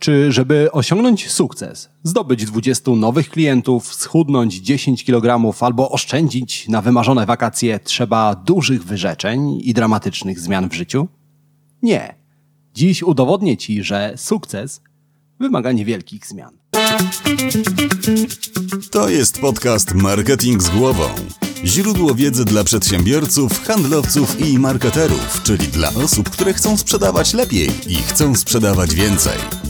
Czy żeby osiągnąć sukces, zdobyć 20 nowych klientów, schudnąć 10 kg albo oszczędzić na wymarzone wakacje, trzeba dużych wyrzeczeń i dramatycznych zmian w życiu? Nie. Dziś udowodnię Ci, że sukces wymaga niewielkich zmian. To jest podcast Marketing z głową. Źródło wiedzy dla przedsiębiorców, handlowców i marketerów, czyli dla osób, które chcą sprzedawać lepiej i chcą sprzedawać więcej.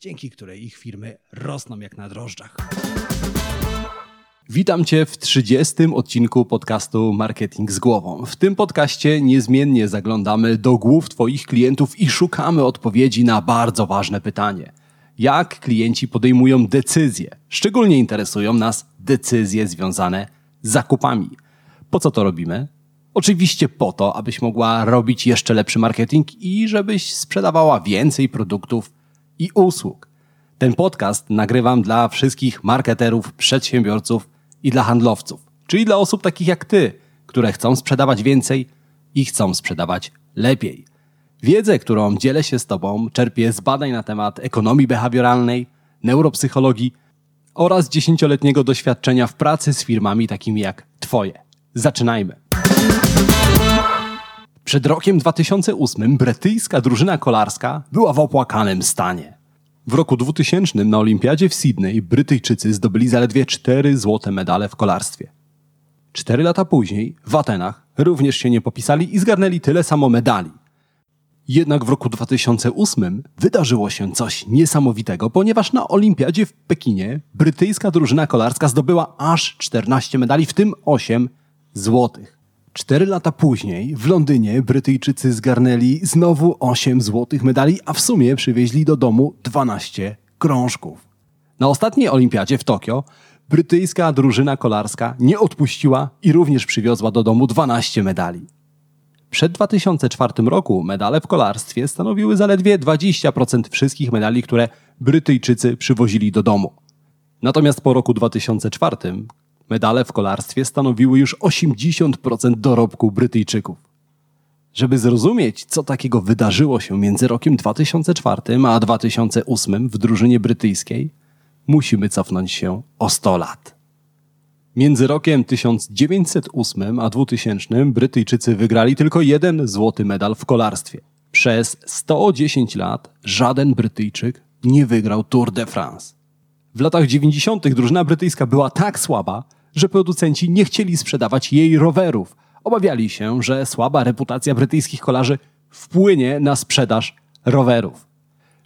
dzięki której ich firmy rosną jak na drożdżach. Witam Cię w 30. odcinku podcastu Marketing z głową. W tym podcaście niezmiennie zaglądamy do głów Twoich klientów i szukamy odpowiedzi na bardzo ważne pytanie. Jak klienci podejmują decyzje? Szczególnie interesują nas decyzje związane z zakupami. Po co to robimy? Oczywiście po to, abyś mogła robić jeszcze lepszy marketing i żebyś sprzedawała więcej produktów i usług. Ten podcast nagrywam dla wszystkich marketerów, przedsiębiorców i dla handlowców, czyli dla osób takich jak ty, które chcą sprzedawać więcej i chcą sprzedawać lepiej. Wiedzę, którą dzielę się z Tobą, czerpię z badań na temat ekonomii behawioralnej, neuropsychologii oraz dziesięcioletniego doświadczenia w pracy z firmami takimi jak Twoje. Zaczynajmy. Przed rokiem 2008 brytyjska drużyna kolarska była w opłakanym stanie. W roku 2000 na olimpiadzie w Sydney Brytyjczycy zdobyli zaledwie 4 złote medale w kolarstwie. Cztery lata później w Atenach również się nie popisali i zgarnęli tyle samo medali. Jednak w roku 2008 wydarzyło się coś niesamowitego, ponieważ na olimpiadzie w Pekinie brytyjska drużyna kolarska zdobyła aż 14 medali, w tym 8 złotych. Cztery lata później w Londynie Brytyjczycy zgarnęli znowu 8 złotych medali, a w sumie przywieźli do domu 12 krążków. Na ostatniej olimpiadzie w Tokio brytyjska drużyna kolarska nie odpuściła i również przywiozła do domu 12 medali. Przed 2004 roku medale w kolarstwie stanowiły zaledwie 20% wszystkich medali, które Brytyjczycy przywozili do domu. Natomiast po roku 2004 medale w kolarstwie stanowiły już 80% dorobku Brytyjczyków. Żeby zrozumieć, co takiego wydarzyło się między rokiem 2004 a 2008 w drużynie brytyjskiej, musimy cofnąć się o 100 lat. Między rokiem 1908 a 2000 Brytyjczycy wygrali tylko jeden złoty medal w kolarstwie. Przez 110 lat żaden Brytyjczyk nie wygrał Tour de France. W latach 90. drużyna brytyjska była tak słaba, że producenci nie chcieli sprzedawać jej rowerów. Obawiali się, że słaba reputacja brytyjskich kolarzy wpłynie na sprzedaż rowerów.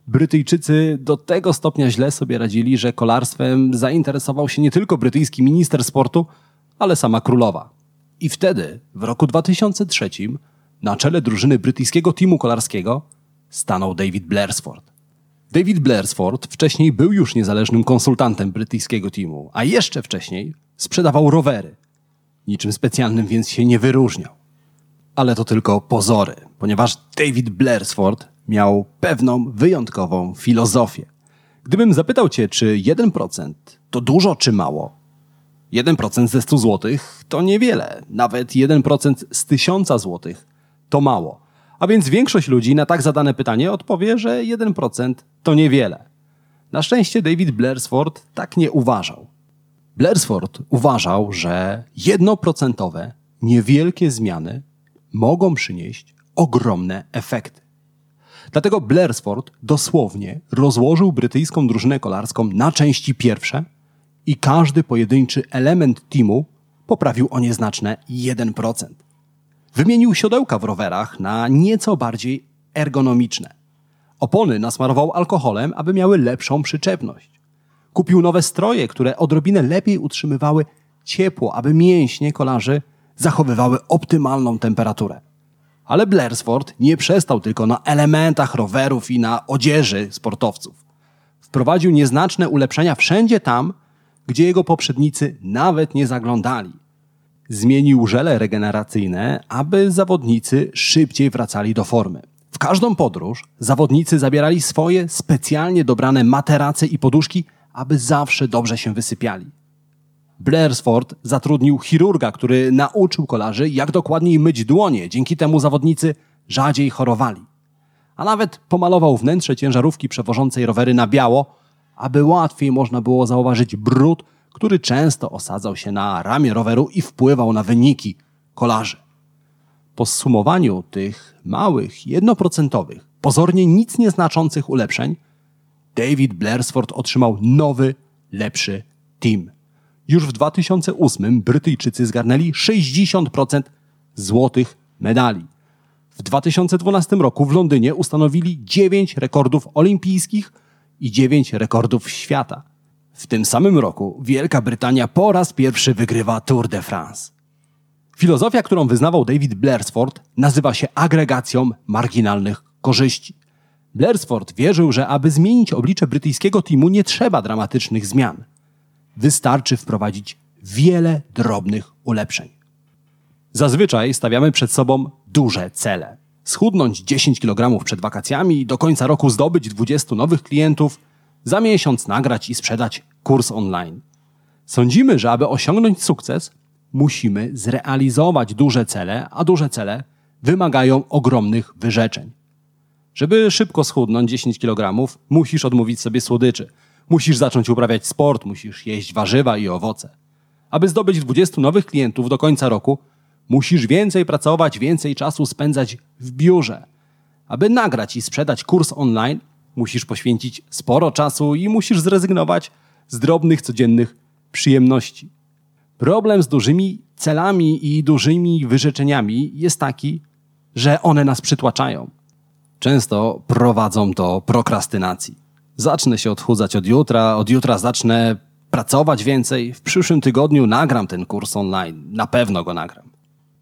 Brytyjczycy do tego stopnia źle sobie radzili, że kolarstwem zainteresował się nie tylko brytyjski minister sportu, ale sama królowa. I wtedy, w roku 2003, na czele drużyny brytyjskiego teamu kolarskiego stanął David Blairsford. David Blairsford wcześniej był już niezależnym konsultantem brytyjskiego teamu, a jeszcze wcześniej sprzedawał rowery. Niczym specjalnym więc się nie wyróżniał. Ale to tylko pozory, ponieważ David Blairsford miał pewną wyjątkową filozofię. Gdybym zapytał cię, czy 1% to dużo czy mało? 1% ze 100 zł to niewiele, nawet 1% z 1000 zł to mało. A więc większość ludzi na tak zadane pytanie odpowie, że 1% to niewiele. Na szczęście David Blairsford tak nie uważał. Blairsford uważał, że jednoprocentowe, niewielkie zmiany mogą przynieść ogromne efekty. Dlatego Blairsford dosłownie rozłożył brytyjską drużynę kolarską na części pierwsze i każdy pojedynczy element teamu poprawił o nieznaczne 1%. Wymienił siodełka w rowerach na nieco bardziej ergonomiczne. Opony nasmarował alkoholem, aby miały lepszą przyczepność. Kupił nowe stroje, które odrobinę lepiej utrzymywały ciepło, aby mięśnie kolarzy zachowywały optymalną temperaturę. Ale Blairsford nie przestał tylko na elementach rowerów i na odzieży sportowców. Wprowadził nieznaczne ulepszenia wszędzie tam, gdzie jego poprzednicy nawet nie zaglądali. Zmienił żele regeneracyjne, aby zawodnicy szybciej wracali do formy. W każdą podróż zawodnicy zabierali swoje specjalnie dobrane materace i poduszki, aby zawsze dobrze się wysypiali. Blairsford zatrudnił chirurga, który nauczył kolarzy, jak dokładniej myć dłonie. Dzięki temu zawodnicy rzadziej chorowali. A nawet pomalował wnętrze ciężarówki przewożącej rowery na biało, aby łatwiej można było zauważyć brud, który często osadzał się na ramię roweru i wpływał na wyniki kolarzy. Po zsumowaniu tych małych, jednoprocentowych, pozornie nic nieznaczących ulepszeń, David Blairsford otrzymał nowy, lepszy team. Już w 2008 Brytyjczycy zgarnęli 60% złotych medali. W 2012 roku w Londynie ustanowili 9 rekordów olimpijskich i 9 rekordów świata. W tym samym roku Wielka Brytania po raz pierwszy wygrywa Tour de France. Filozofia, którą wyznawał David Blairsford, nazywa się agregacją marginalnych korzyści. Blairsford wierzył, że aby zmienić oblicze brytyjskiego teamu nie trzeba dramatycznych zmian. Wystarczy wprowadzić wiele drobnych ulepszeń. Zazwyczaj stawiamy przed sobą duże cele. Schudnąć 10 kg przed wakacjami, do końca roku zdobyć 20 nowych klientów, za miesiąc nagrać i sprzedać kurs online. Sądzimy, że aby osiągnąć sukces, musimy zrealizować duże cele, a duże cele wymagają ogromnych wyrzeczeń. Żeby szybko schudnąć 10 kg, musisz odmówić sobie słodyczy. Musisz zacząć uprawiać sport, musisz jeść warzywa i owoce. Aby zdobyć 20 nowych klientów do końca roku, musisz więcej pracować, więcej czasu spędzać w biurze. Aby nagrać i sprzedać kurs online, musisz poświęcić sporo czasu i musisz zrezygnować z drobnych codziennych przyjemności. Problem z dużymi celami i dużymi wyrzeczeniami jest taki, że one nas przytłaczają. Często prowadzą do prokrastynacji. Zacznę się odchudzać od jutra, od jutra zacznę pracować więcej, w przyszłym tygodniu nagram ten kurs online, na pewno go nagram.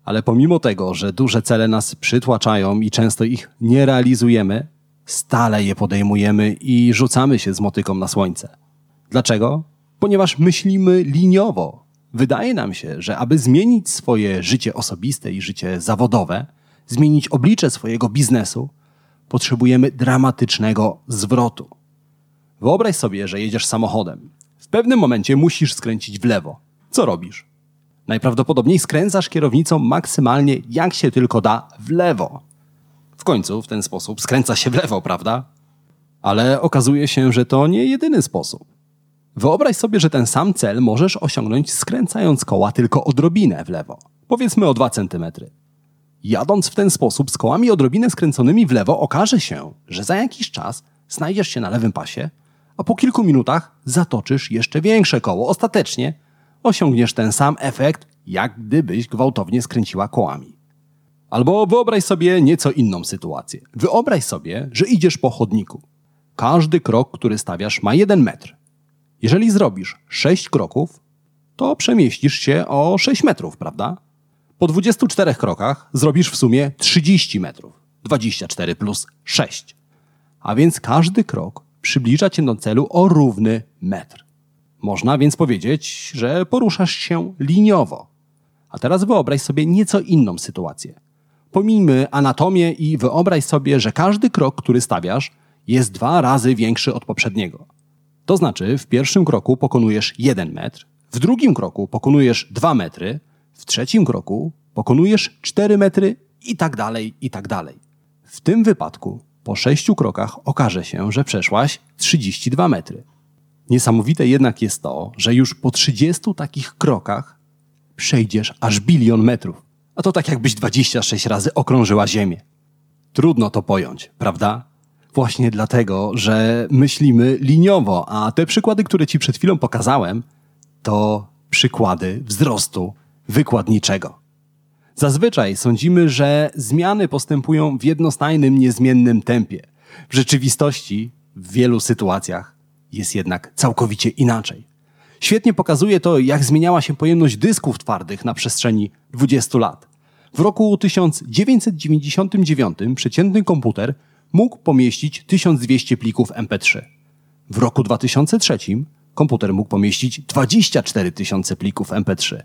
Ale pomimo tego, że duże cele nas przytłaczają i często ich nie realizujemy, stale je podejmujemy i rzucamy się z motyką na słońce. Dlaczego? Ponieważ myślimy liniowo. Wydaje nam się, że aby zmienić swoje życie osobiste i życie zawodowe, zmienić oblicze swojego biznesu, potrzebujemy dramatycznego zwrotu. Wyobraź sobie, że jedziesz samochodem. W pewnym momencie musisz skręcić w lewo. Co robisz? Najprawdopodobniej skręcasz kierownicą maksymalnie jak się tylko da w lewo. W końcu w ten sposób skręca się w lewo, prawda? Ale okazuje się, że to nie jedyny sposób. Wyobraź sobie, że ten sam cel możesz osiągnąć skręcając koła tylko odrobinę w lewo. Powiedzmy o 2 cm. Jadąc w ten sposób z kołami odrobinę skręconymi w lewo, okaże się, że za jakiś czas znajdziesz się na lewym pasie, a po kilku minutach zatoczysz jeszcze większe koło. Ostatecznie osiągniesz ten sam efekt, jak gdybyś gwałtownie skręciła kołami. Albo wyobraź sobie nieco inną sytuację. Wyobraź sobie, że idziesz po chodniku. Każdy krok, który stawiasz, ma jeden metr. Jeżeli zrobisz 6 kroków, to przemieścisz się o 6 metrów, prawda? Po 24 krokach zrobisz w sumie 30 metrów. 24 plus 6. A więc każdy krok przybliża cię do celu o równy metr. Można więc powiedzieć, że poruszasz się liniowo. A teraz wyobraź sobie nieco inną sytuację. Pomijmy anatomię i wyobraź sobie, że każdy krok, który stawiasz, jest dwa razy większy od poprzedniego. To znaczy, w pierwszym kroku pokonujesz 1 metr, w drugim kroku pokonujesz 2 metry, w trzecim kroku pokonujesz 4 metry i tak dalej, i tak dalej. W tym wypadku po sześciu krokach okaże się, że przeszłaś 32 metry. Niesamowite jednak jest to, że już po 30 takich krokach przejdziesz aż bilion metrów. A to tak jakbyś 26 razy okrążyła Ziemię. Trudno to pojąć, prawda? Właśnie dlatego, że myślimy liniowo, a te przykłady, które ci przed chwilą pokazałem, to przykłady wzrostu wykładniczego. Zazwyczaj sądzimy, że zmiany postępują w jednostajnym, niezmiennym tempie. W rzeczywistości, w wielu sytuacjach, jest jednak całkowicie inaczej. Świetnie pokazuje to, jak zmieniała się pojemność dysków twardych na przestrzeni 20 lat. W roku 1999 przeciętny komputer mógł pomieścić 1200 plików MP3. W roku 2003 komputer mógł pomieścić 24 tysiące plików MP3.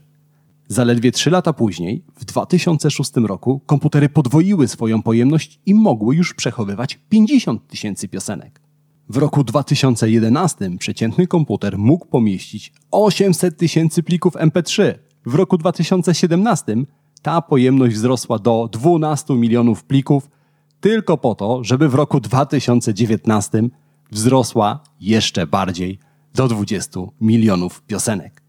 Zaledwie 3 lata później, w 2006 roku, komputery podwoiły swoją pojemność i mogły już przechowywać 50 tysięcy piosenek. W roku 2011 przeciętny komputer mógł pomieścić 800 tysięcy plików MP3. W roku 2017 ta pojemność wzrosła do 12 milionów plików, tylko po to, żeby w roku 2019 wzrosła jeszcze bardziej do 20 milionów piosenek.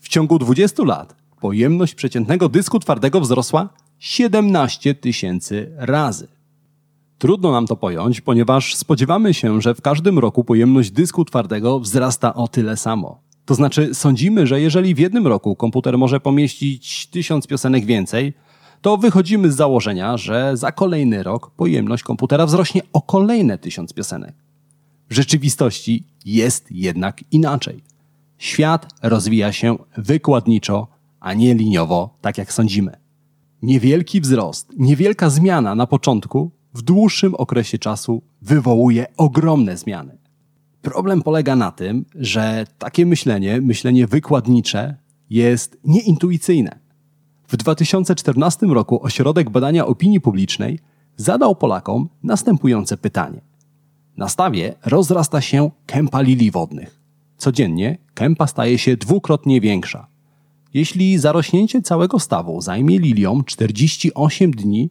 W ciągu 20 lat pojemność przeciętnego dysku twardego wzrosła 17 tysięcy razy. Trudno nam to pojąć, ponieważ spodziewamy się, że w każdym roku pojemność dysku twardego wzrasta o tyle samo. To znaczy, sądzimy, że jeżeli w jednym roku komputer może pomieścić tysiąc piosenek więcej, to wychodzimy z założenia, że za kolejny rok pojemność komputera wzrośnie o kolejne tysiąc piosenek. W rzeczywistości jest jednak inaczej. Świat rozwija się wykładniczo, a nie liniowo, tak jak sądzimy. Niewielki wzrost, niewielka zmiana na początku w dłuższym okresie czasu wywołuje ogromne zmiany. Problem polega na tym, że takie myślenie, myślenie wykładnicze, jest nieintuicyjne. W 2014 roku Ośrodek Badania Opinii Publicznej zadał Polakom następujące pytanie. Na stawie rozrasta się kępa lilii wodnych. Codziennie kępa staje się dwukrotnie większa. Jeśli zarośnięcie całego stawu zajmie liliom 48 dni,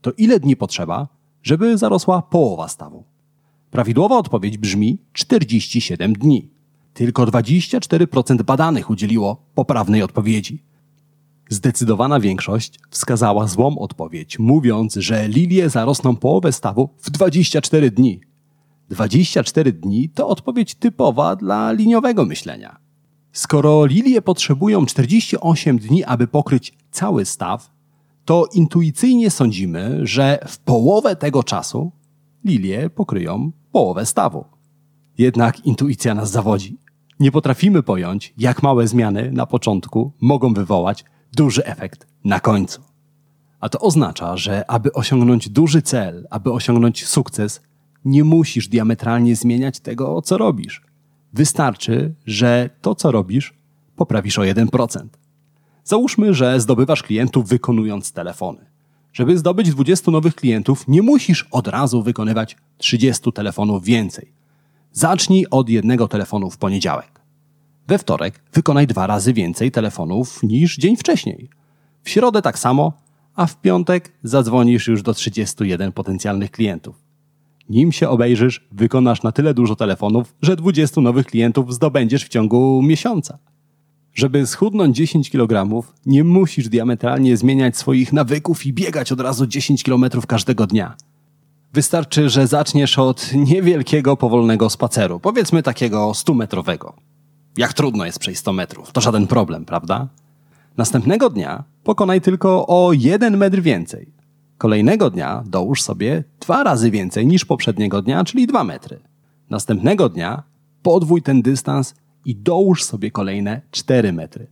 to ile dni potrzeba, żeby zarosła połowa stawu? Prawidłowa odpowiedź brzmi 47 dni. Tylko 24% badanych udzieliło poprawnej odpowiedzi. Zdecydowana większość wskazała złą odpowiedź, mówiąc, że lilie zarosną połowę stawu w 24 dni. 24 dni to odpowiedź typowa dla liniowego myślenia. Skoro lilie potrzebują 48 dni, aby pokryć cały staw, to intuicyjnie sądzimy, że w połowę tego czasu lilie pokryją połowę stawu. Jednak intuicja nas zawodzi. Nie potrafimy pojąć, jak małe zmiany na początku mogą wywołać duży efekt na końcu. A to oznacza, że aby osiągnąć duży cel, aby osiągnąć sukces, nie musisz diametralnie zmieniać tego, co robisz. Wystarczy, że to, co robisz, poprawisz o 1%. Załóżmy, że zdobywasz klientów wykonując telefony. Żeby zdobyć 20 nowych klientów, nie musisz od razu wykonywać 30 telefonów więcej. Zacznij od jednego telefonu w poniedziałek. We wtorek wykonaj dwa razy więcej telefonów niż dzień wcześniej. W środę tak samo, a w piątek zadzwonisz już do 31 potencjalnych klientów. Nim się obejrzysz, wykonasz na tyle dużo telefonów, że 20 nowych klientów zdobędziesz w ciągu miesiąca. Żeby schudnąć 10 kg, nie musisz diametralnie zmieniać swoich nawyków i biegać od razu 10 km każdego dnia. Wystarczy, że zaczniesz od niewielkiego, powolnego spaceru, powiedzmy takiego 100-metrowego. Jak trudno jest przejść 100 metrów, to żaden problem, prawda? Następnego dnia pokonaj tylko o 1 metr więcej. Kolejnego dnia dołóż sobie dwa razy więcej niż poprzedniego dnia, czyli 2 metry. Następnego dnia podwój ten dystans i dołóż sobie kolejne 4 metry.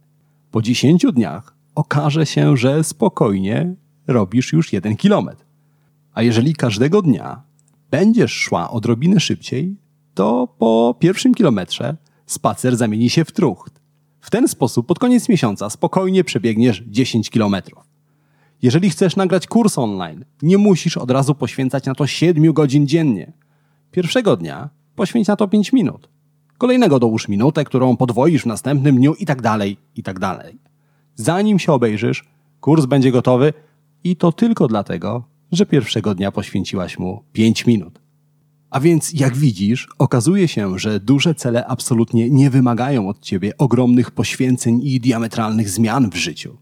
Po 10 dniach okaże się, że spokojnie robisz już 1 kilometr. A jeżeli każdego dnia będziesz szła odrobinę szybciej, to po pierwszym kilometrze spacer zamieni się w trucht. W ten sposób pod koniec miesiąca spokojnie przebiegniesz 10 kilometrów. Jeżeli chcesz nagrać kurs online, nie musisz od razu poświęcać na to 7 godzin dziennie. Pierwszego dnia poświęć na to 5 minut. Kolejnego dołóż minutę, którą podwoisz w następnym dniu i tak dalej, i tak dalej. Zanim się obejrzysz, kurs będzie gotowy i to tylko dlatego, że pierwszego dnia poświęciłaś mu 5 minut. A więc, jak widzisz, okazuje się, że duże cele absolutnie nie wymagają od ciebie ogromnych poświęceń i diametralnych zmian w życiu.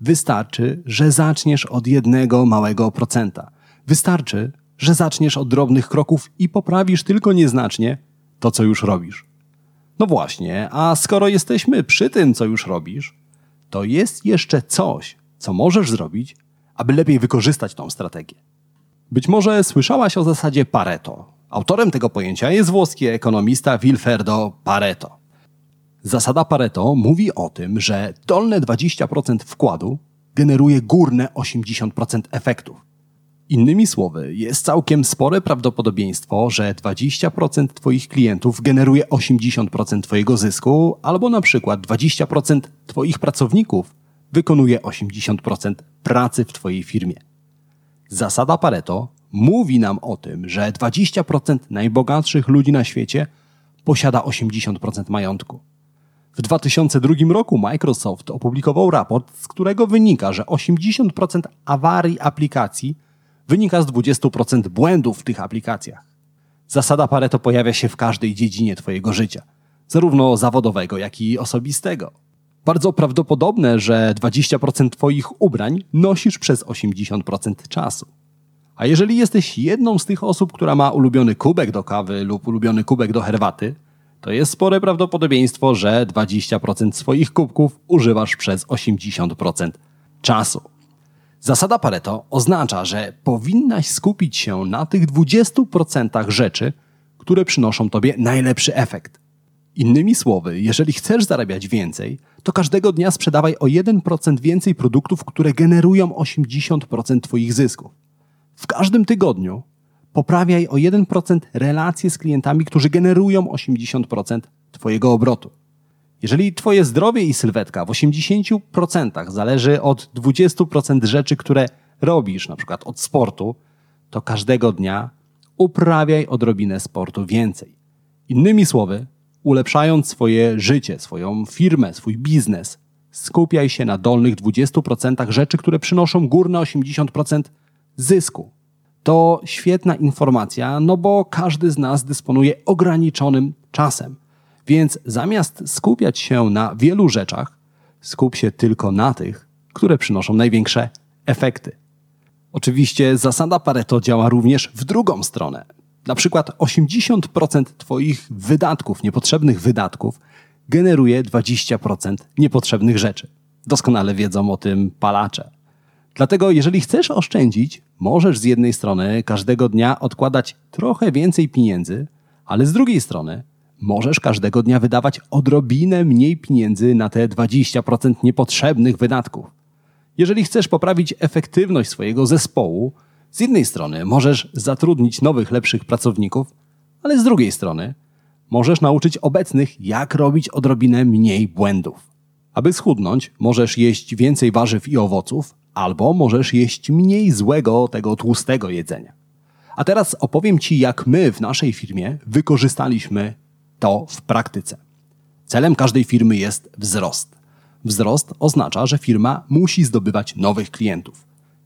Wystarczy, że zaczniesz od jednego małego procenta. Wystarczy, że zaczniesz od drobnych kroków i poprawisz tylko nieznacznie to, co już robisz. No właśnie, a skoro jesteśmy przy tym, co już robisz, to jest jeszcze coś, co możesz zrobić, aby lepiej wykorzystać tą strategię. Być może słyszałaś o zasadzie Pareto. Autorem tego pojęcia jest włoski ekonomista Vilferdo Pareto. Zasada Pareto mówi o tym, że dolne 20% wkładu generuje górne 80% efektów. Innymi słowy, jest całkiem spore prawdopodobieństwo, że 20% Twoich klientów generuje 80% Twojego zysku, albo na przykład 20% Twoich pracowników wykonuje 80% pracy w Twojej firmie. Zasada Pareto mówi nam o tym, że 20% najbogatszych ludzi na świecie posiada 80% majątku. W 2002 roku Microsoft opublikował raport, z którego wynika, że 80% awarii aplikacji wynika z 20% błędów w tych aplikacjach. Zasada Pareto pojawia się w każdej dziedzinie Twojego życia, zarówno zawodowego, jak i osobistego. Bardzo prawdopodobne, że 20% Twoich ubrań nosisz przez 80% czasu. A jeżeli jesteś jedną z tych osób, która ma ulubiony kubek do kawy lub ulubiony kubek do herbaty, to jest spore prawdopodobieństwo, że 20% swoich kubków używasz przez 80% czasu. Zasada Pareto oznacza, że powinnaś skupić się na tych 20% rzeczy, które przynoszą tobie najlepszy efekt. Innymi słowy, jeżeli chcesz zarabiać więcej, to każdego dnia sprzedawaj o 1% więcej produktów, które generują 80% Twoich zysków. W każdym tygodniu poprawiaj o 1% relacje z klientami, którzy generują 80% Twojego obrotu. Jeżeli Twoje zdrowie i sylwetka w 80% zależy od 20% rzeczy, które robisz, na przykład od sportu, to każdego dnia uprawiaj odrobinę sportu więcej. Innymi słowy, ulepszając swoje życie, swoją firmę, swój biznes, skupiaj się na dolnych 20% rzeczy, które przynoszą górne 80% zysku. To świetna informacja, no bo każdy z nas dysponuje ograniczonym czasem. Więc zamiast skupiać się na wielu rzeczach, skup się tylko na tych, które przynoszą największe efekty. Oczywiście zasada Pareto działa również w drugą stronę. Na przykład 80% Twoich wydatków, niepotrzebnych wydatków, generuje 20% niepotrzebnych rzeczy. Doskonale wiedzą o tym palacze. Dlatego, jeżeli chcesz oszczędzić, możesz z jednej strony każdego dnia odkładać trochę więcej pieniędzy, ale z drugiej strony możesz każdego dnia wydawać odrobinę mniej pieniędzy na te 20% niepotrzebnych wydatków. Jeżeli chcesz poprawić efektywność swojego zespołu, z jednej strony możesz zatrudnić nowych, lepszych pracowników, ale z drugiej strony możesz nauczyć obecnych, jak robić odrobinę mniej błędów. Aby schudnąć, możesz jeść więcej warzyw i owoców, albo możesz jeść mniej złego, tego tłustego jedzenia. A teraz opowiem Ci, jak my w naszej firmie wykorzystaliśmy to w praktyce. Celem każdej firmy jest wzrost. Wzrost oznacza, że firma musi zdobywać nowych klientów.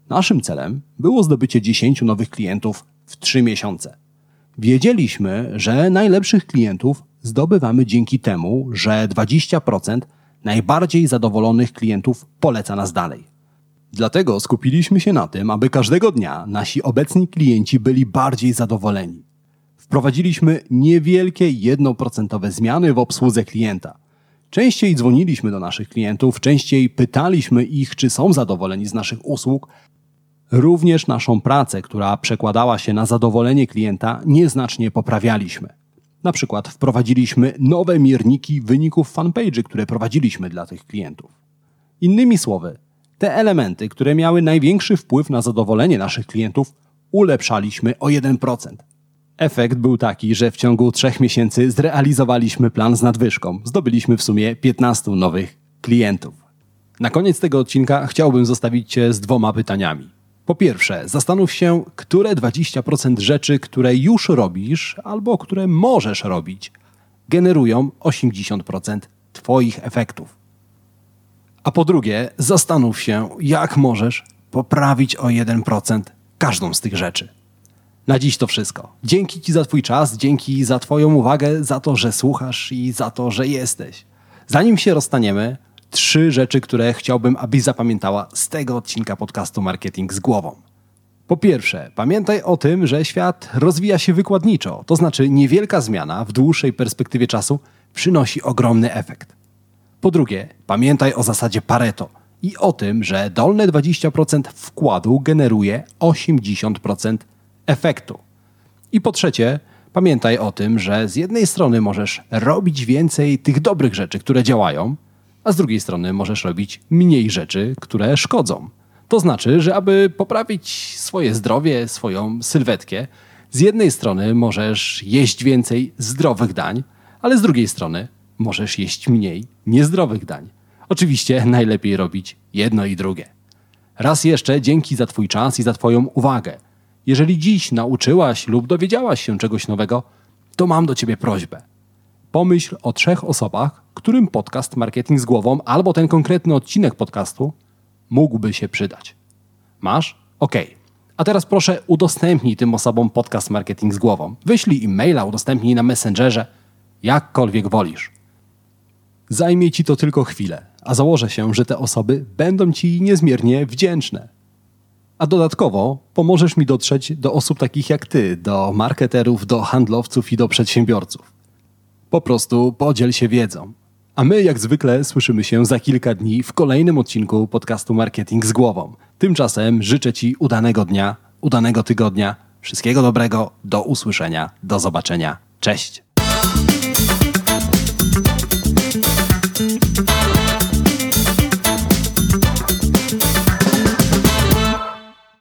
Naszym celem było zdobycie 10 nowych klientów w 3 miesiące. Wiedzieliśmy, że najlepszych klientów zdobywamy dzięki temu, że 20% najbardziej zadowolonych klientów poleca nas dalej. Dlatego skupiliśmy się na tym, aby każdego dnia nasi obecni klienci byli bardziej zadowoleni. Wprowadziliśmy niewielkie jednoprocentowe zmiany w obsłudze klienta. Częściej dzwoniliśmy do naszych klientów, częściej pytaliśmy ich, czy są zadowoleni z naszych usług. Również naszą pracę, która przekładała się na zadowolenie klienta, nieznacznie poprawialiśmy. Na przykład wprowadziliśmy nowe mierniki wyników fanpage, które prowadziliśmy dla tych klientów. Innymi słowy, te elementy, które miały największy wpływ na zadowolenie naszych klientów, ulepszaliśmy o 1%. Efekt był taki, że w ciągu trzech miesięcy zrealizowaliśmy plan z nadwyżką. Zdobyliśmy w sumie 15 nowych klientów. Na koniec tego odcinka chciałbym zostawić Cię z dwoma pytaniami. Po pierwsze, zastanów się, które 20% rzeczy, które już robisz albo które możesz robić, generują 80% Twoich efektów. A po drugie, zastanów się, jak możesz poprawić o 1% każdą z tych rzeczy. Na dziś to wszystko. Dzięki Ci za Twój czas, dzięki za Twoją uwagę, za to, że słuchasz i za to, że jesteś. Zanim się rozstaniemy, trzy rzeczy, które chciałbym, abyś zapamiętała z tego odcinka podcastu Marketing z głową. Po pierwsze, pamiętaj o tym, że świat rozwija się wykładniczo, to znaczy niewielka zmiana w dłuższej perspektywie czasu przynosi ogromny efekt. Po drugie, pamiętaj o zasadzie Pareto i o tym, że dolne 20% wkładu generuje 80% efektu. I po trzecie, pamiętaj o tym, że z jednej strony możesz robić więcej tych dobrych rzeczy, które działają, a z drugiej strony możesz robić mniej rzeczy, które szkodzą. To znaczy, że aby poprawić swoje zdrowie, swoją sylwetkę, z jednej strony możesz jeść więcej zdrowych dań, ale z drugiej strony możesz jeść mniej niezdrowych dań. Oczywiście najlepiej robić jedno i drugie. Raz jeszcze dzięki za Twój czas i za Twoją uwagę. Jeżeli dziś nauczyłaś lub dowiedziałaś się czegoś nowego, to mam do Ciebie prośbę. Pomyśl o trzech osobach, którym podcast Marketing z głową albo ten konkretny odcinek podcastu mógłby się przydać. Masz? Okej. A teraz proszę udostępnij tym osobom podcast Marketing z głową. Wyślij im maila, udostępnij na Messengerze, jakkolwiek wolisz. Zajmie ci to tylko chwilę, a założę się, że te osoby będą ci niezmiernie wdzięczne. A dodatkowo pomożesz mi dotrzeć do osób takich jak ty, do marketerów, do handlowców i do przedsiębiorców. Po prostu podziel się wiedzą. A my, jak zwykle, słyszymy się za kilka dni w kolejnym odcinku podcastu Marketing z głową. Tymczasem życzę Ci udanego dnia, udanego tygodnia, wszystkiego dobrego, do usłyszenia, do zobaczenia. Cześć!